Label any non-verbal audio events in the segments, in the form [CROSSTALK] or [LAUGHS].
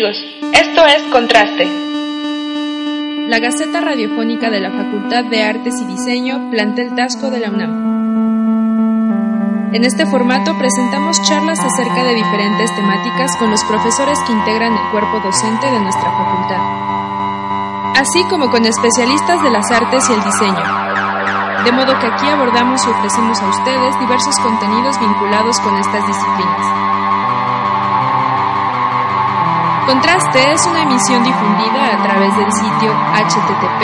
Esto es Contraste. La Gaceta Radiofónica de la Facultad de Artes y Diseño, Plantel Tasco de la UNAM. En este formato presentamos charlas acerca de diferentes temáticas con los profesores que integran el cuerpo docente de nuestra facultad, así como con especialistas de las artes y el diseño. De modo que aquí abordamos y ofrecemos a ustedes diversos contenidos vinculados con estas disciplinas. Contraste es una emisión difundida a través del sitio http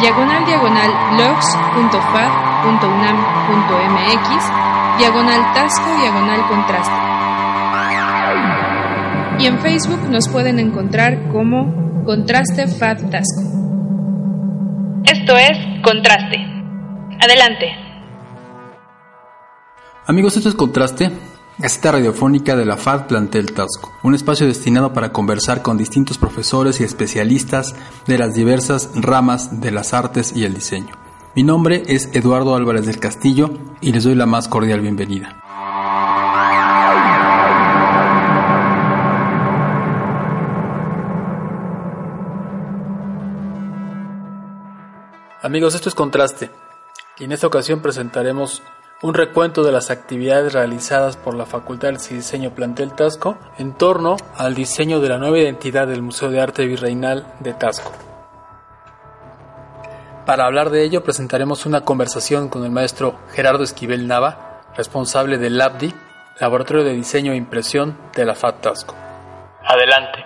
diagonal diagonal blogs.fad.unam.mx diagonal tasco diagonal contraste. Y en Facebook nos pueden encontrar como Contraste Fad Tasco. Esto es Contraste. Adelante. Amigos, esto es Contraste, Gaceta radiofónica de la FAD Plantel Tasco, un espacio destinado para conversar con distintos profesores y especialistas de las diversas ramas de las artes y el diseño. Mi nombre es Eduardo Álvarez del Castillo y les doy la más cordial bienvenida. Amigos, esto es Contraste y en esta ocasión presentaremos un recuento de las actividades realizadas por la Facultad de Diseño Plantel Tasco en torno al diseño de la nueva identidad del Museo de Arte Virreinal de Tasco. Para hablar de ello presentaremos una conversación con el maestro Gerardo Esquivel Nava, responsable del LABDI, Laboratorio de Diseño e Impresión de la FAT Tasco. Adelante.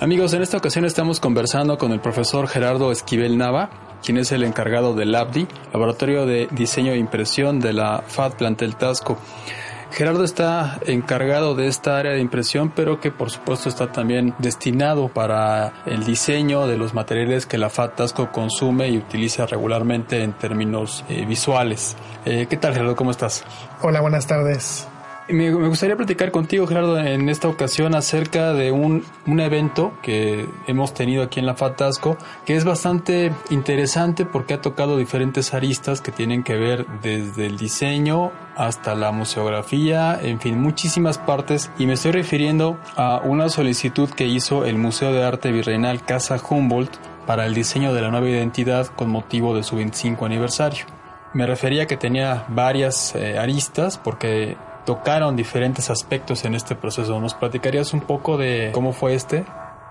Amigos, en esta ocasión estamos conversando con el profesor Gerardo Esquivel Nava, quien es el encargado del LABDI, Laboratorio de Diseño e Impresión de la FAD Plantel Tasco. Gerardo está encargado de esta área de impresión, pero que por supuesto está también destinado para el diseño de los materiales que la FAD Tasco consume y utiliza regularmente en términos eh, visuales. Eh, ¿Qué tal, Gerardo? ¿Cómo estás? Hola, buenas tardes. Me, gustaría platicar contigo, Gerardo, en esta ocasión acerca de un, un, evento que hemos tenido aquí en la Fatasco, que es bastante interesante porque ha tocado diferentes aristas que tienen que ver desde el diseño hasta la museografía, en fin, muchísimas partes. Y me estoy refiriendo a una solicitud que hizo el Museo de Arte Virreinal Casa Humboldt para el diseño de la nueva identidad con motivo de su 25 aniversario. Me refería que tenía varias eh, aristas porque tocaron diferentes aspectos en este proceso. ¿Nos platicarías un poco de cómo fue este?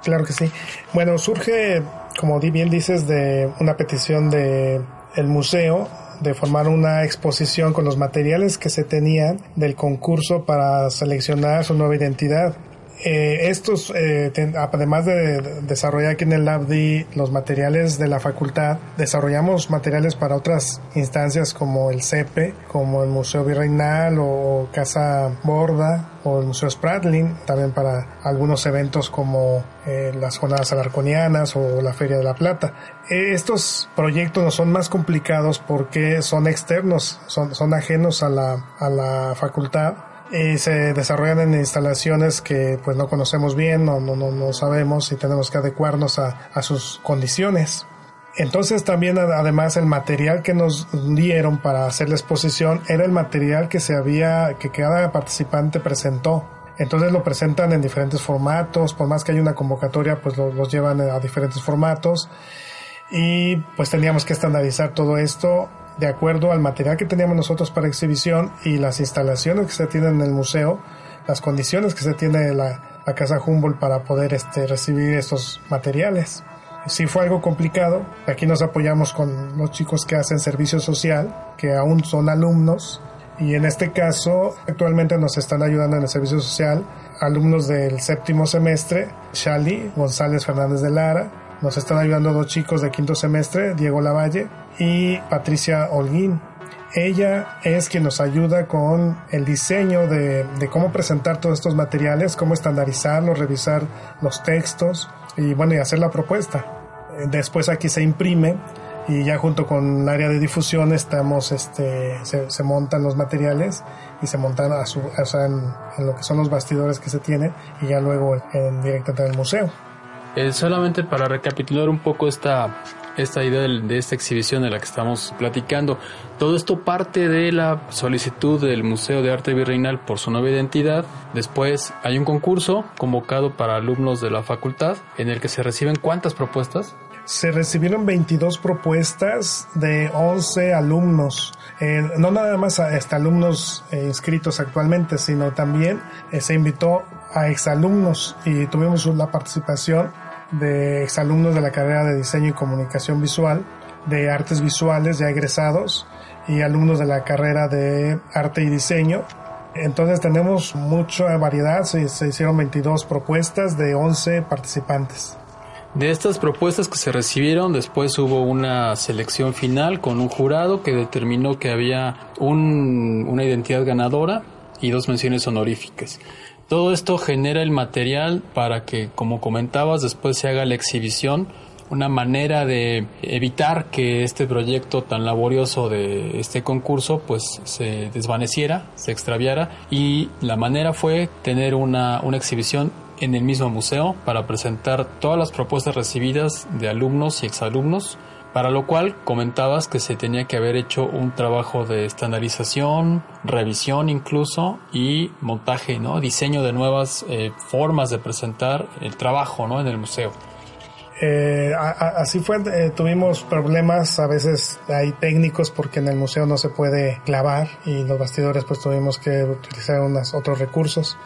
Claro que sí. Bueno, surge, como bien dices, de una petición de el museo de formar una exposición con los materiales que se tenían del concurso para seleccionar su nueva identidad. Eh, estos, eh, además de desarrollar aquí en el LabD los materiales de la facultad, desarrollamos materiales para otras instancias como el CEPE, como el Museo Virreinal o Casa Borda o el Museo Spratling, también para algunos eventos como eh, las jornadas alarconianas o la Feria de la Plata. estos proyectos no son más complicados porque son externos, son, son ajenos a la, a la facultad y se desarrollan en instalaciones que pues no conocemos bien, no, no, no, sabemos y tenemos que adecuarnos a, a sus condiciones. Entonces también además el material que nos dieron para hacer la exposición era el material que se había, que cada participante presentó. Entonces lo presentan en diferentes formatos, por más que hay una convocatoria, pues los llevan a diferentes formatos. Y pues teníamos que estandarizar todo esto de acuerdo al material que teníamos nosotros para exhibición y las instalaciones que se tienen en el museo, las condiciones que se tiene la, la Casa Humboldt para poder este, recibir estos materiales. Sí fue algo complicado. Aquí nos apoyamos con los chicos que hacen servicio social, que aún son alumnos. Y en este caso, actualmente nos están ayudando en el servicio social alumnos del séptimo semestre, Shali González Fernández de Lara, nos están ayudando dos chicos de quinto semestre, Diego Lavalle y Patricia Holguín. Ella es quien nos ayuda con el diseño de, cómo presentar todos estos materiales, cómo estandarizarlos, revisar los textos y bueno, y hacer la propuesta. Después aquí se imprime y ya junto con el área de difusión estamos, este, se, montan los materiales y se montan a su, sea, en, lo que son los bastidores que se tiene y ya luego en, directamente en el museo. Eh, solamente para recapitular un poco esta, esta idea de, esta exhibición de la que estamos platicando, todo esto parte de la solicitud del Museo de Arte Virreinal por su nueva identidad. Después hay un concurso convocado para alumnos de la facultad en el que se reciben cuántas propuestas se recibieron 22 propuestas de 11 alumnos. Eh, no nada más a este, alumnos eh, inscritos actualmente, sino también se invitó a exalumnos y tuvimos la participación de exalumnos de la carrera de diseño y comunicación visual, de artes visuales ya egresados y alumnos de la carrera de arte y diseño. Entonces tenemos mucha variedad, se, se hicieron 22 propuestas de 11 participantes. De estas propuestas que se recibieron, después hubo una selección final con un jurado que determinó que había una identidad ganadora y dos menciones honoríficas. Todo esto genera el material para que, como comentabas, después se haga la exhibición, una manera de evitar que este proyecto tan laborioso de este concurso pues se desvaneciera, se extraviara. Y la manera fue tener una, una exhibición en el mismo museo para presentar todas las propuestas recibidas de alumnos y exalumnos, para lo cual comentabas que se tenía que haber hecho un trabajo de estandarización, revisión incluso y montaje, ¿no? diseño de nuevas eh, formas de presentar el trabajo ¿no? en el museo. Eh, así fue, eh, tuvimos problemas a veces hay técnicos porque en el museo no se puede clavar y los bastidores pues tuvimos que utilizar unos otros recursos.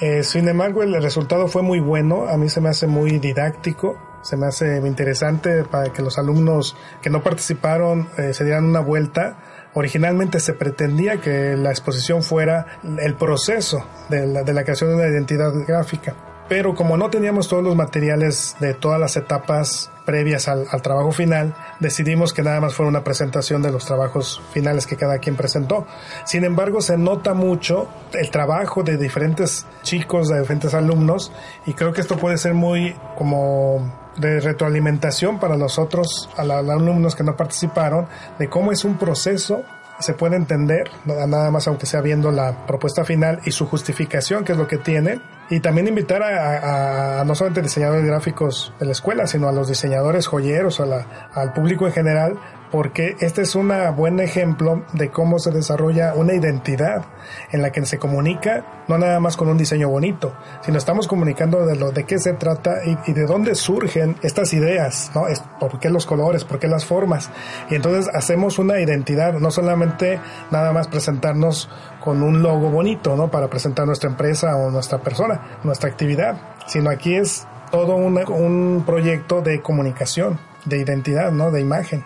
Eh, sin embargo, el resultado fue muy bueno. A mí se me hace muy didáctico. Se me hace interesante para que los alumnos que no participaron eh, se dieran una vuelta. Originalmente se pretendía que la exposición fuera el proceso de la, creación de una identidad gráfica. Pero como no teníamos todos los materiales de todas las etapas previas al, trabajo final, decidimos que nada más fuera una presentación de los trabajos finales que cada quien presentó. Sin embargo, se nota mucho el trabajo de diferentes chicos, de diferentes alumnos, y creo que esto puede ser muy como de retroalimentación para los otros alumnos que no participaron, de cómo es un proceso se puede entender, nada más aunque sea viendo la propuesta final y su justificación, que es lo que tiene, y también invitar a, no solamente diseñadores gráficos de la escuela, sino a los diseñadores joyeros, a al público en general, porque este es un buen ejemplo de cómo se desarrolla una identidad en la que se comunica no nada más con un diseño bonito, sino estamos comunicando de lo de qué se trata y, de dónde surgen estas ideas, ¿no? Es, ¿Por qué los colores? ¿Por qué las formas? Y entonces hacemos una identidad, no solamente nada más presentarnos con un logo bonito, ¿no? Para presentar nuestra empresa o nuestra persona, nuestra actividad, sino aquí es todo un proyecto de comunicación, de identidad, ¿no? De imagen.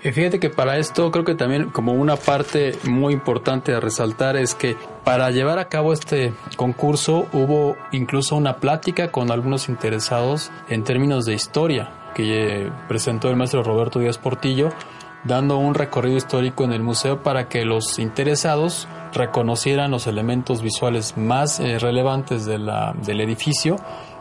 Fíjate que para esto creo que también como una parte muy importante a resaltar es que para llevar a cabo este concurso hubo incluso una plática con algunos interesados en términos de historia que presentó el maestro Roberto Díaz Portillo dando un recorrido histórico en el museo para que los interesados reconocieran los elementos visuales más eh, relevantes de la, del edificio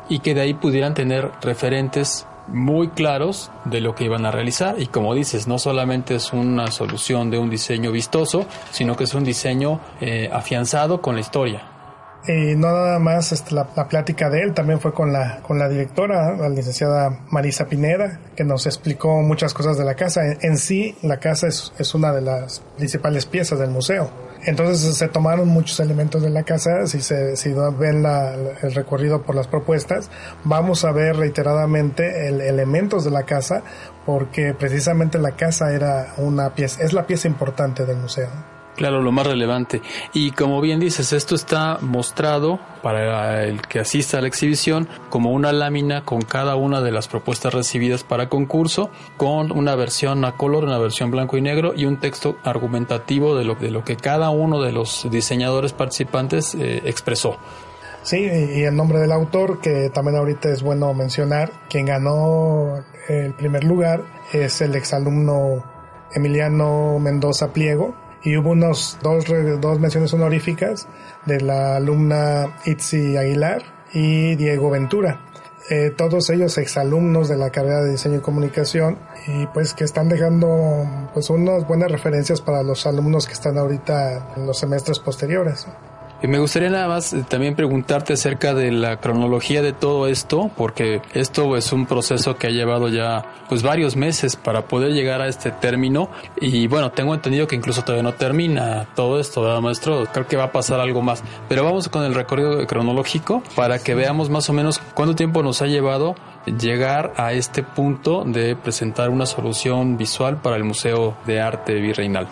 y que de ahí pudieran tener referentes muy claros de lo que iban a realizar y como dices, no solamente es una solución de un diseño vistoso, sino que es un diseño eh, afianzado con la historia. Y no nada más este, la, plática de él, también fue con la, con la directora, la licenciada Marisa Pineda, que nos explicó muchas cosas de la casa. En, sí, la casa es, es una de las principales piezas del museo entonces se tomaron muchos elementos de la casa, si, se, si ven el recorrido por las propuestas, vamos a ver reiteradamente el, elementos de la casa, porque precisamente la casa era una pieza, es la pieza importante del museo. Claro, lo más relevante. Y como bien dices, esto está mostrado para el que asista a la exhibición como una lámina con cada una de las propuestas recibidas para concurso, con una versión a color, una versión blanco y negro y un texto argumentativo de lo, de lo que cada uno de los diseñadores participantes eh, expresó. Sí, y el nombre del autor, que también ahorita es bueno mencionar, quien ganó el primer lugar es el exalumno Emiliano Mendoza Pliego, y hubo unos dos, dos menciones honoríficas de la alumna Itzi Aguilar y Diego Ventura. Eh, todos ellos exalumnos de la carrera de diseño y comunicación y pues que están dejando pues unas buenas referencias para los alumnos que están ahorita en los semestres posteriores. Y me gustaría nada más eh, también preguntarte acerca de la cronología de todo esto, porque esto es un proceso que ha llevado ya pues varios meses para poder llegar a este término y bueno, tengo entendido que incluso todavía no termina todo esto, ¿verdad, maestro? Creo que va a pasar algo más, pero vamos con el recorrido cronológico para que veamos más o menos cuánto tiempo nos ha llevado llegar a este punto de presentar una solución visual para el Museo de Arte Virreinal.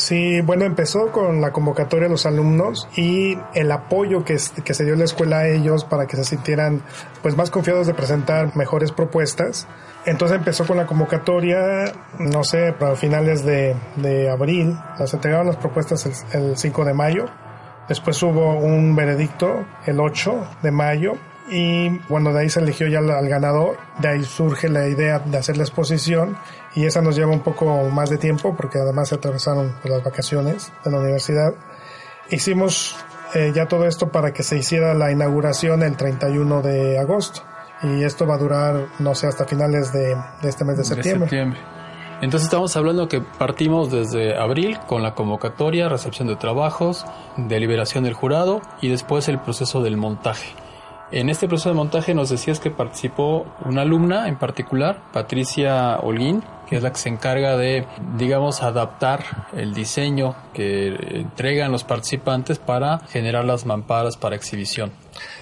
Sí, bueno, empezó con la convocatoria de los alumnos y el apoyo que, que se dio la escuela a ellos para que se sintieran pues más confiados de presentar mejores propuestas. Entonces empezó con la convocatoria, no sé, para finales de, de abril, las entregaron las propuestas el, el 5 de mayo, después hubo un veredicto el 8 de mayo y bueno, de ahí se eligió ya al ganador, de ahí surge la idea de hacer la exposición y esa nos lleva un poco más de tiempo porque además se atravesaron las vacaciones de la universidad. Hicimos eh, ya todo esto para que se hiciera la inauguración el 31 de agosto y esto va a durar, no sé, hasta finales de, este mes de septiembre. de septiembre. Entonces estamos hablando que partimos desde abril con la convocatoria, recepción de trabajos, deliberación del jurado y después el proceso del montaje. En este proceso de montaje nos decías que participó una alumna en particular, Patricia Holguín, que es la que se encarga de, digamos, adaptar el diseño que entregan los participantes para generar las mamparas para exhibición.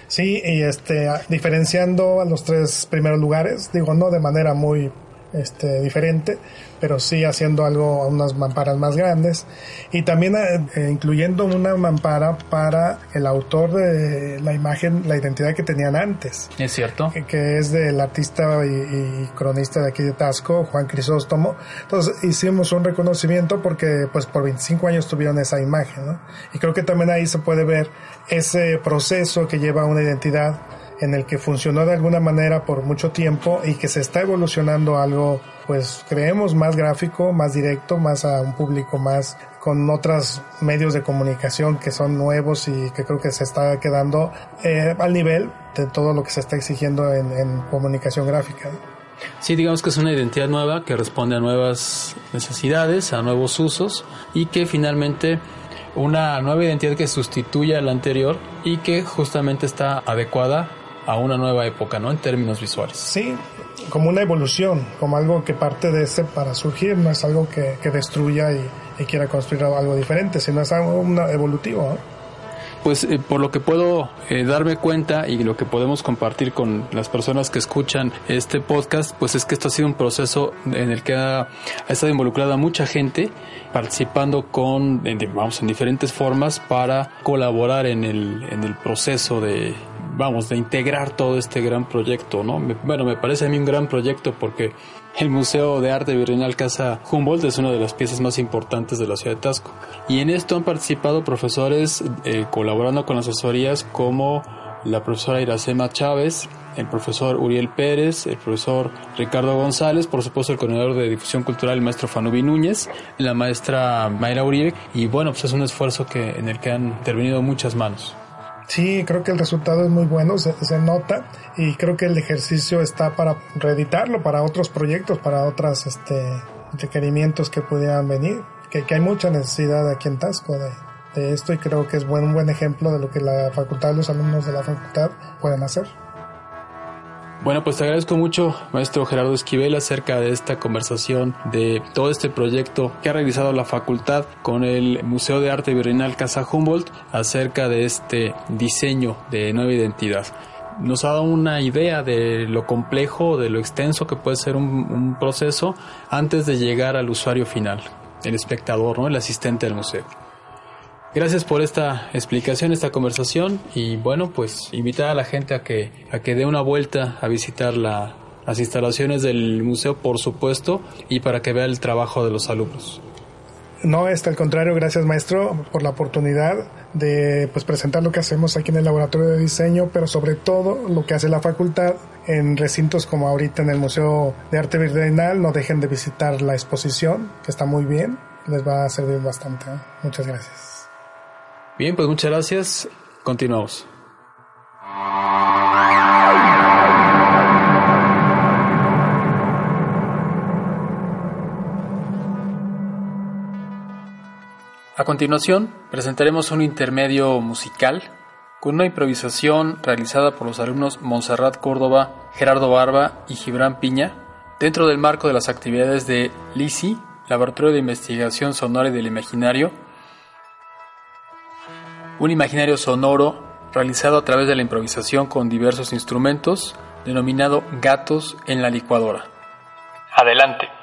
Sí, y este, diferenciando a los tres primeros lugares, digo, no de manera muy este, diferente, pero sí haciendo algo a unas mamparas más grandes y también eh, eh, incluyendo una mampara para el autor de la imagen, la identidad que tenían antes. Es cierto. Que, es del artista y, cronista de aquí de Tasco, Juan Crisóstomo. Entonces hicimos un reconocimiento porque pues por 25 años tuvieron esa imagen, ¿no? Y creo que también ahí se puede ver ese proceso que lleva una identidad en el que funcionó de alguna manera por mucho tiempo y que se está evolucionando algo, pues creemos más gráfico, más directo, más a un público más con otros medios de comunicación que son nuevos y que creo que se está quedando eh, al nivel de todo lo que se está exigiendo en, en comunicación gráfica. Sí, digamos que es una identidad nueva que responde a nuevas necesidades, a nuevos usos y que finalmente una nueva identidad que sustituye a la anterior y que justamente está adecuada a una nueva época, ¿no? En términos visuales. Sí, como una evolución, como algo que parte de ese para surgir, no es algo que, que destruya y, y, quiera construir algo diferente, sino es algo evolutivo, Pues eh, por lo que puedo eh, darme cuenta y lo que podemos compartir con las personas que escuchan este podcast, pues es que esto ha sido un proceso en el que ha, ha estado involucrada mucha gente participando con, vamos, en diferentes formas para colaborar en el, en el proceso de, vamos, de integrar todo este gran proyecto, ¿no? bueno, me parece a mí un gran proyecto porque el Museo de Arte Virreinal Casa Humboldt es una de las piezas más importantes de la ciudad de Tasco. Y en esto han participado profesores eh, colaborando con asesorías como la profesora Iracema Chávez, el profesor Uriel Pérez, el profesor Ricardo González, por supuesto el coordinador de difusión cultural, el maestro Fanubi Núñez, la maestra Mayra Uribe, y bueno, pues es un esfuerzo que, en el que han intervenido muchas manos. Sí, creo que el resultado es muy bueno, se, nota y creo que el ejercicio está para reeditarlo para otros proyectos, para otros este, requerimientos que pudieran venir, que, hay mucha necesidad aquí en Tasco de, de esto y creo que es buen, un buen ejemplo de lo que la facultad, los alumnos de la facultad pueden hacer. Bueno, pues te agradezco mucho, maestro Gerardo Esquivel, acerca de esta conversación, de todo este proyecto que ha realizado la facultad con el Museo de Arte Virreinal Casa Humboldt acerca de este diseño de nueva identidad. Nos ha dado una idea de lo complejo, de lo extenso que puede ser un, proceso antes de llegar al usuario final, el espectador, ¿no? el asistente del museo. Gracias por esta explicación, esta conversación y bueno, pues invitar a la gente a que, a que dé una vuelta a visitar la, las instalaciones del museo, por supuesto, y para que vea el trabajo de los alumnos. No, está al contrario, gracias maestro por la oportunidad de pues presentar lo que hacemos aquí en el laboratorio de diseño, pero sobre todo lo que hace la facultad en recintos como ahorita en el Museo de Arte Virreinal. No dejen de visitar la exposición, que está muy bien, les va a servir bastante. ¿eh? Muchas gracias. Bien, pues muchas gracias. Continuamos. A continuación, presentaremos un intermedio musical con una improvisación realizada por los alumnos Montserrat Córdoba, Gerardo Barba y Gibran Piña, dentro del marco de las actividades de LISI, Laboratorio de Investigación Sonora y del Imaginario, un imaginario sonoro realizado a través de la improvisación con diversos instrumentos, denominado Gatos en la licuadora. Adelante.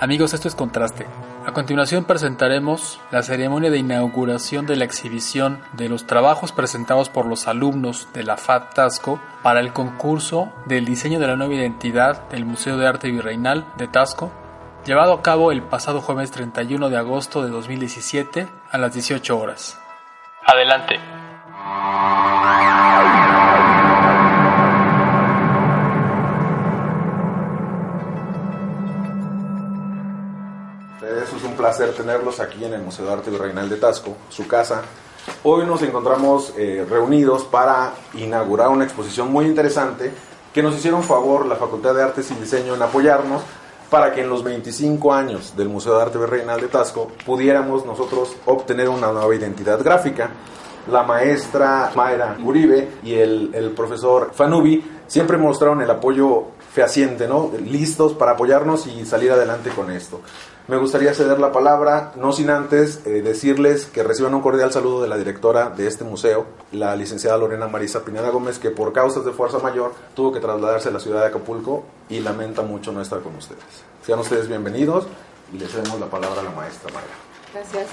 Amigos, esto es Contraste. A continuación presentaremos la ceremonia de inauguración de la exhibición de los trabajos presentados por los alumnos de la FAT Tasco para el concurso del diseño de la nueva identidad del Museo de Arte Virreinal de Tasco, llevado a cabo el pasado jueves 31 de agosto de 2017 a las 18 horas. Adelante. Placer tenerlos aquí en el Museo de Arte Virreinal de Tasco, su casa. Hoy nos encontramos eh, reunidos para inaugurar una exposición muy interesante que nos hicieron favor la Facultad de Artes y Diseño en apoyarnos para que en los 25 años del Museo de Arte Virreinal de Tasco pudiéramos nosotros obtener una nueva identidad gráfica. La maestra Mayra Uribe y el profesor Fanubi siempre mostraron el apoyo fehaciente, ¿no? Listos para apoyarnos y salir adelante con esto. Me gustaría ceder la palabra, no sin antes eh, decirles que reciban un cordial saludo de la directora de este museo, la licenciada Lorena Marisa Pineda Gómez, que por causas de fuerza mayor tuvo que trasladarse a la ciudad de Acapulco y lamenta mucho no estar con ustedes. Sean ustedes bienvenidos y les cedemos la palabra a la maestra Mayra. Gracias.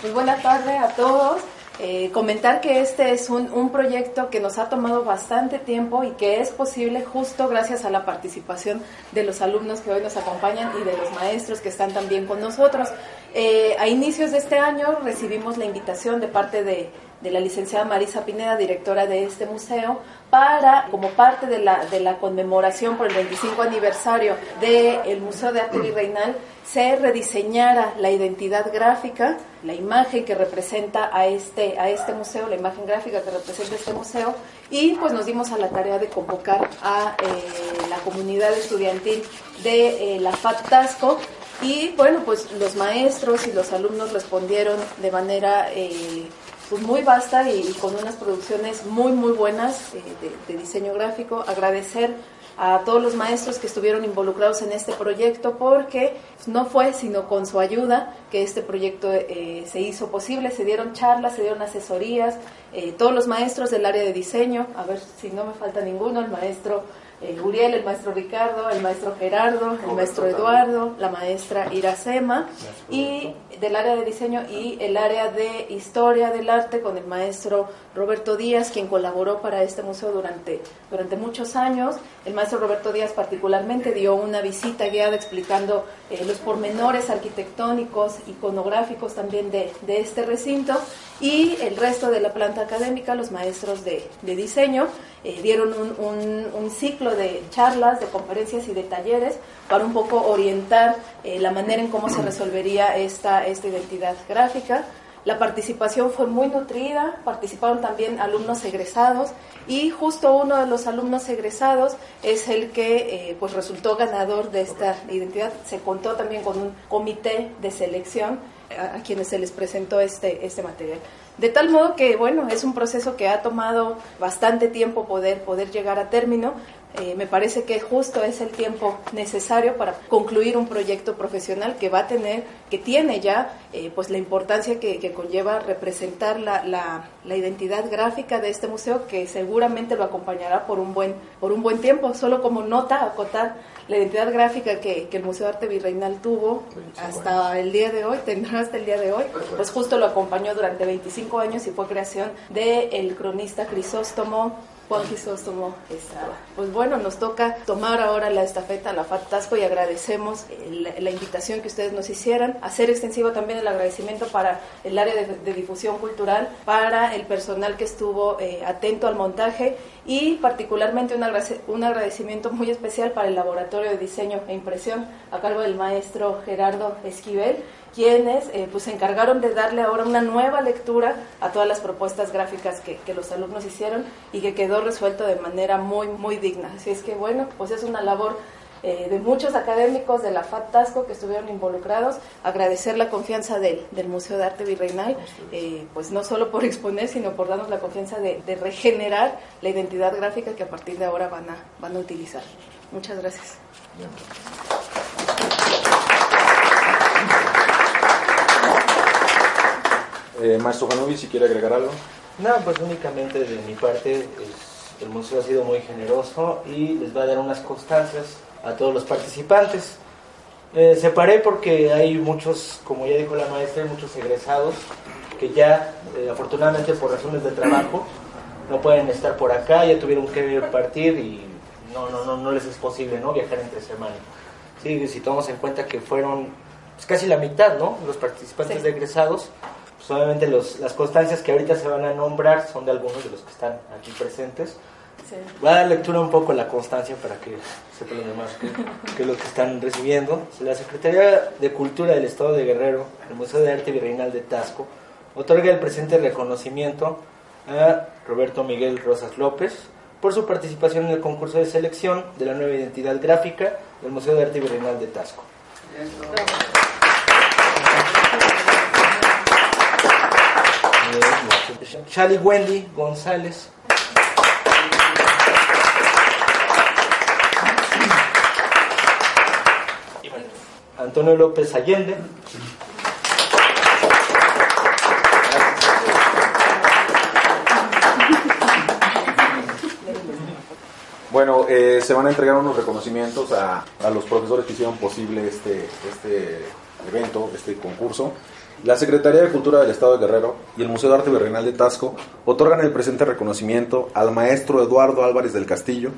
Pues buena tarde a todos. Eh, comentar que este es un, un, proyecto que nos ha tomado bastante tiempo y que es posible justo gracias a la participación de los alumnos que hoy nos acompañan y de los maestros que están también con nosotros. Eh, a inicios de este año recibimos la invitación de parte de, de la licenciada Marisa Pineda, directora de este museo, para, como parte de la, de la conmemoración por el 25 aniversario del Museo de Arte Virreinal, se rediseñara la identidad gráfica, la imagen que representa a este, a este museo, la imagen gráfica que representa este museo, y pues nos dimos a la tarea de convocar a eh, la comunidad estudiantil de eh, la FAT Tasco, y bueno, pues los maestros y los alumnos respondieron de manera... Eh, pues muy vasta y, con unas producciones muy muy buenas eh, de, de, diseño gráfico. Agradecer a todos los maestros que estuvieron involucrados en este proyecto porque no fue sino con su ayuda que este proyecto eh, se hizo posible. Se dieron charlas, se dieron asesorías, eh, todos los maestros del área de diseño, a ver si no me falta ninguno, el maestro eh, Uriel, el maestro Ricardo, el maestro Gerardo, el maestro Eduardo, la maestra Iracema y del área de diseño y el área de historia del arte con el maestro Roberto Díaz, quien colaboró para este museo durante, durante muchos años. El maestro Roberto Díaz particularmente dio una visita guiada explicando eh, los pormenores arquitectónicos, iconográficos también de, de, este recinto. Y el resto de la planta académica, los maestros de, de diseño, eh, dieron un, un, un, ciclo de charlas, de conferencias y de talleres para un poco orientar eh, la manera en cómo se resolvería esta, esta identidad gráfica. La participación fue muy nutrida, participaron también alumnos egresados y justo uno de los alumnos egresados es el que eh, pues resultó ganador de esta identidad. Se contó también con un comité de selección a, a quienes se les presentó este, este material. De tal modo que, bueno, es un proceso que ha tomado bastante tiempo poder, poder llegar a término. Eh, me parece que justo es el tiempo necesario para concluir un proyecto profesional que va a tener, que tiene ya, eh, pues la importancia que, que conlleva representar la, la, la, identidad gráfica de este museo, que seguramente lo acompañará por un buen, por un buen tiempo. Solo como nota, acotar la identidad gráfica que, que el Museo de Arte Virreinal tuvo hasta el día de hoy, [LAUGHS] tendrá hasta el día de hoy, pues justo lo acompañó durante 25 años y fue creación del el cronista Crisóstomo Juan Estrada. Pues bueno, nos toca tomar ahora la estafeta, la FATASCO y agradecemos la, la, invitación que ustedes nos hicieran. Hacer extensivo también el agradecimiento para el área de, de difusión cultural, para el personal que estuvo eh, atento al montaje y particularmente un, agradecimiento muy especial para el laboratorio de diseño e impresión a cargo del maestro Gerardo Esquivel quienes eh, pues se encargaron de darle ahora una nueva lectura a todas las propuestas gráficas que, que, los alumnos hicieron y que quedó resuelto de manera muy, muy digna. Así es que bueno, pues es una labor eh, de muchos académicos de la FAT Tasco que estuvieron involucrados, agradecer la confianza del, del Museo de Arte Virreinal, eh, pues no solo por exponer, sino por darnos la confianza de, de, regenerar la identidad gráfica que a partir de ahora van a, van a utilizar. Muchas gracias. Eh, Maestro Janovi, si quiere agregar algo. No, pues únicamente de mi parte, es, el museo ha sido muy generoso y les va a dar unas constancias a todos los participantes. Eh, separé porque hay muchos, como ya dijo la maestra, hay muchos egresados que ya, eh, afortunadamente por razones de trabajo, no pueden estar por acá, ya tuvieron que partir y no, no, no, no les es posible ¿no? viajar entre semana. Sí, si tomamos en cuenta que fueron pues, casi la mitad, ¿no? Los participantes sí. de egresados, pues obviamente los, las constancias que ahorita se van a nombrar son de algunos de los que están aquí presentes. Sí. Voy a dar lectura un poco a la constancia para que sepan los demás que, que lo que están recibiendo. La Secretaría de Cultura del Estado de Guerrero, el Museo de Arte Virreinal de Tasco, otorga el presente reconocimiento a Roberto Miguel Rosas López por su participación en el concurso de selección de la nueva identidad gráfica del Museo de Arte Virreinal de Tasco. Chali Wendy González. Antonio López Allende. Bueno, eh, se van a entregar unos reconocimientos a, a, los profesores que hicieron posible este, este evento, este concurso. La Secretaría de Cultura del Estado de Guerrero y el Museo de Arte Virreinal de Tasco otorgan el presente reconocimiento al maestro Eduardo Álvarez del Castillo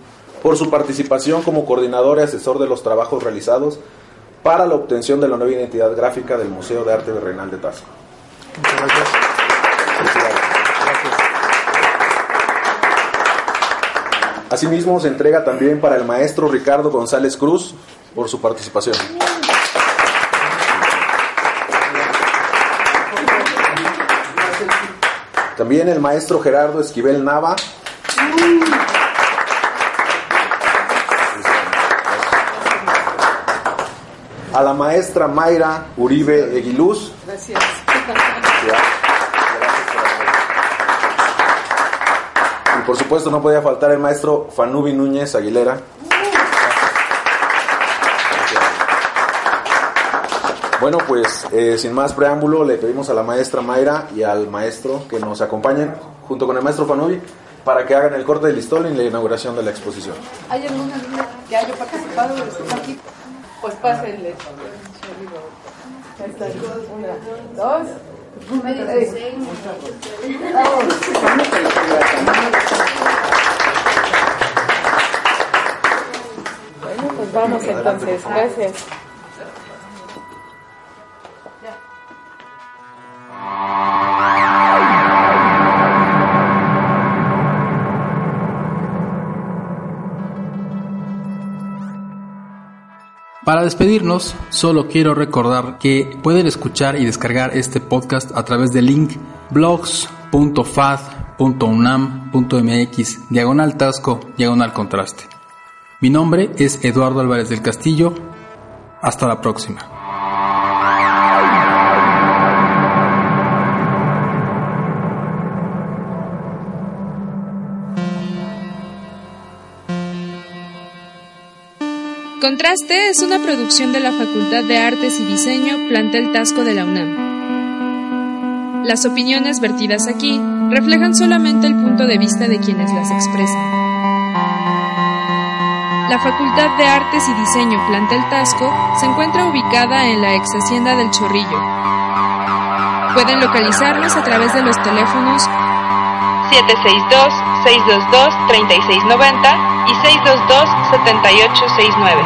por su participación como coordinador y asesor de los trabajos realizados para la obtención de la nueva identidad gráfica del Museo de Arte Virreinal de Tasco. Muchas gracias. Asimismo, se entrega también para el maestro Ricardo González Cruz por su participación. También el maestro Gerardo Esquivel Nava. A la maestra Mayra Uribe Eguiluz. Gracias. Y por supuesto no podía faltar el maestro Fanubi Núñez Aguilera. Bueno, pues eh, sin más preámbulo, le pedimos a la maestra Mayra y al maestro que nos acompañen junto con el maestro Fanubi para que hagan el corte de listón en la inauguración de la exposición. ¿Hay alguna niña que haya participado estos aquí? Pues pásenle. Una, dos. Bueno, pues vamos entonces. Gracias. Para despedirnos, solo quiero recordar que pueden escuchar y descargar este podcast a través del link blogs.fad.unam.mx diagonal tasco diagonal contraste. Mi nombre es Eduardo Álvarez del Castillo. Hasta la próxima. Contraste es una producción de la Facultad de Artes y Diseño Plantel Tasco de la UNAM. Las opiniones vertidas aquí reflejan solamente el punto de vista de quienes las expresan. La Facultad de Artes y Diseño Plantel Tasco se encuentra ubicada en la ex hacienda del Chorrillo. Pueden localizarnos a través de los teléfonos 762-622-3690 y 622-7869.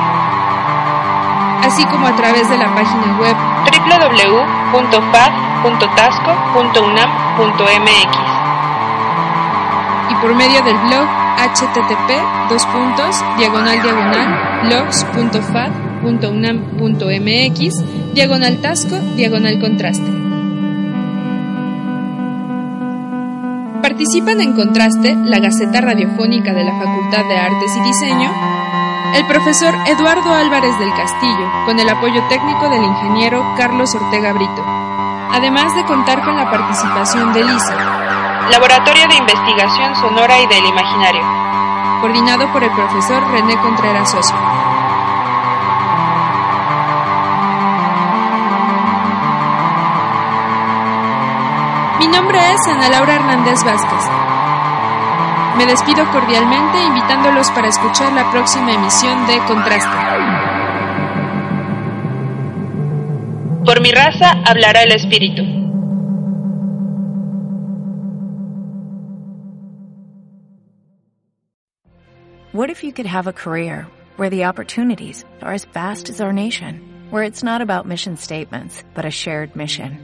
Así como a través de la página web www.fad.tasco.unam.mx y por medio del blog http dos puntos diagonal diagonal blogs.fad.unam.mx diagonal tasco diagonal contraste. Participan en Contraste, la Gaceta Radiofónica de la Facultad de Artes y Diseño, el profesor Eduardo Álvarez del Castillo, con el apoyo técnico del ingeniero Carlos Ortega Brito, además de contar con la participación de LISA, Laboratorio de Investigación Sonora y del Imaginario, coordinado por el profesor René Contreras Oso. Mi nombre es Ana Laura Hernández Vázquez. Me despido cordialmente invitándolos para escuchar la próxima emisión de Contraste. Por mi raza hablará el espíritu. What if you could have a career where the opportunities are as vast as our nation, where it's not about mission statements, but a shared mission?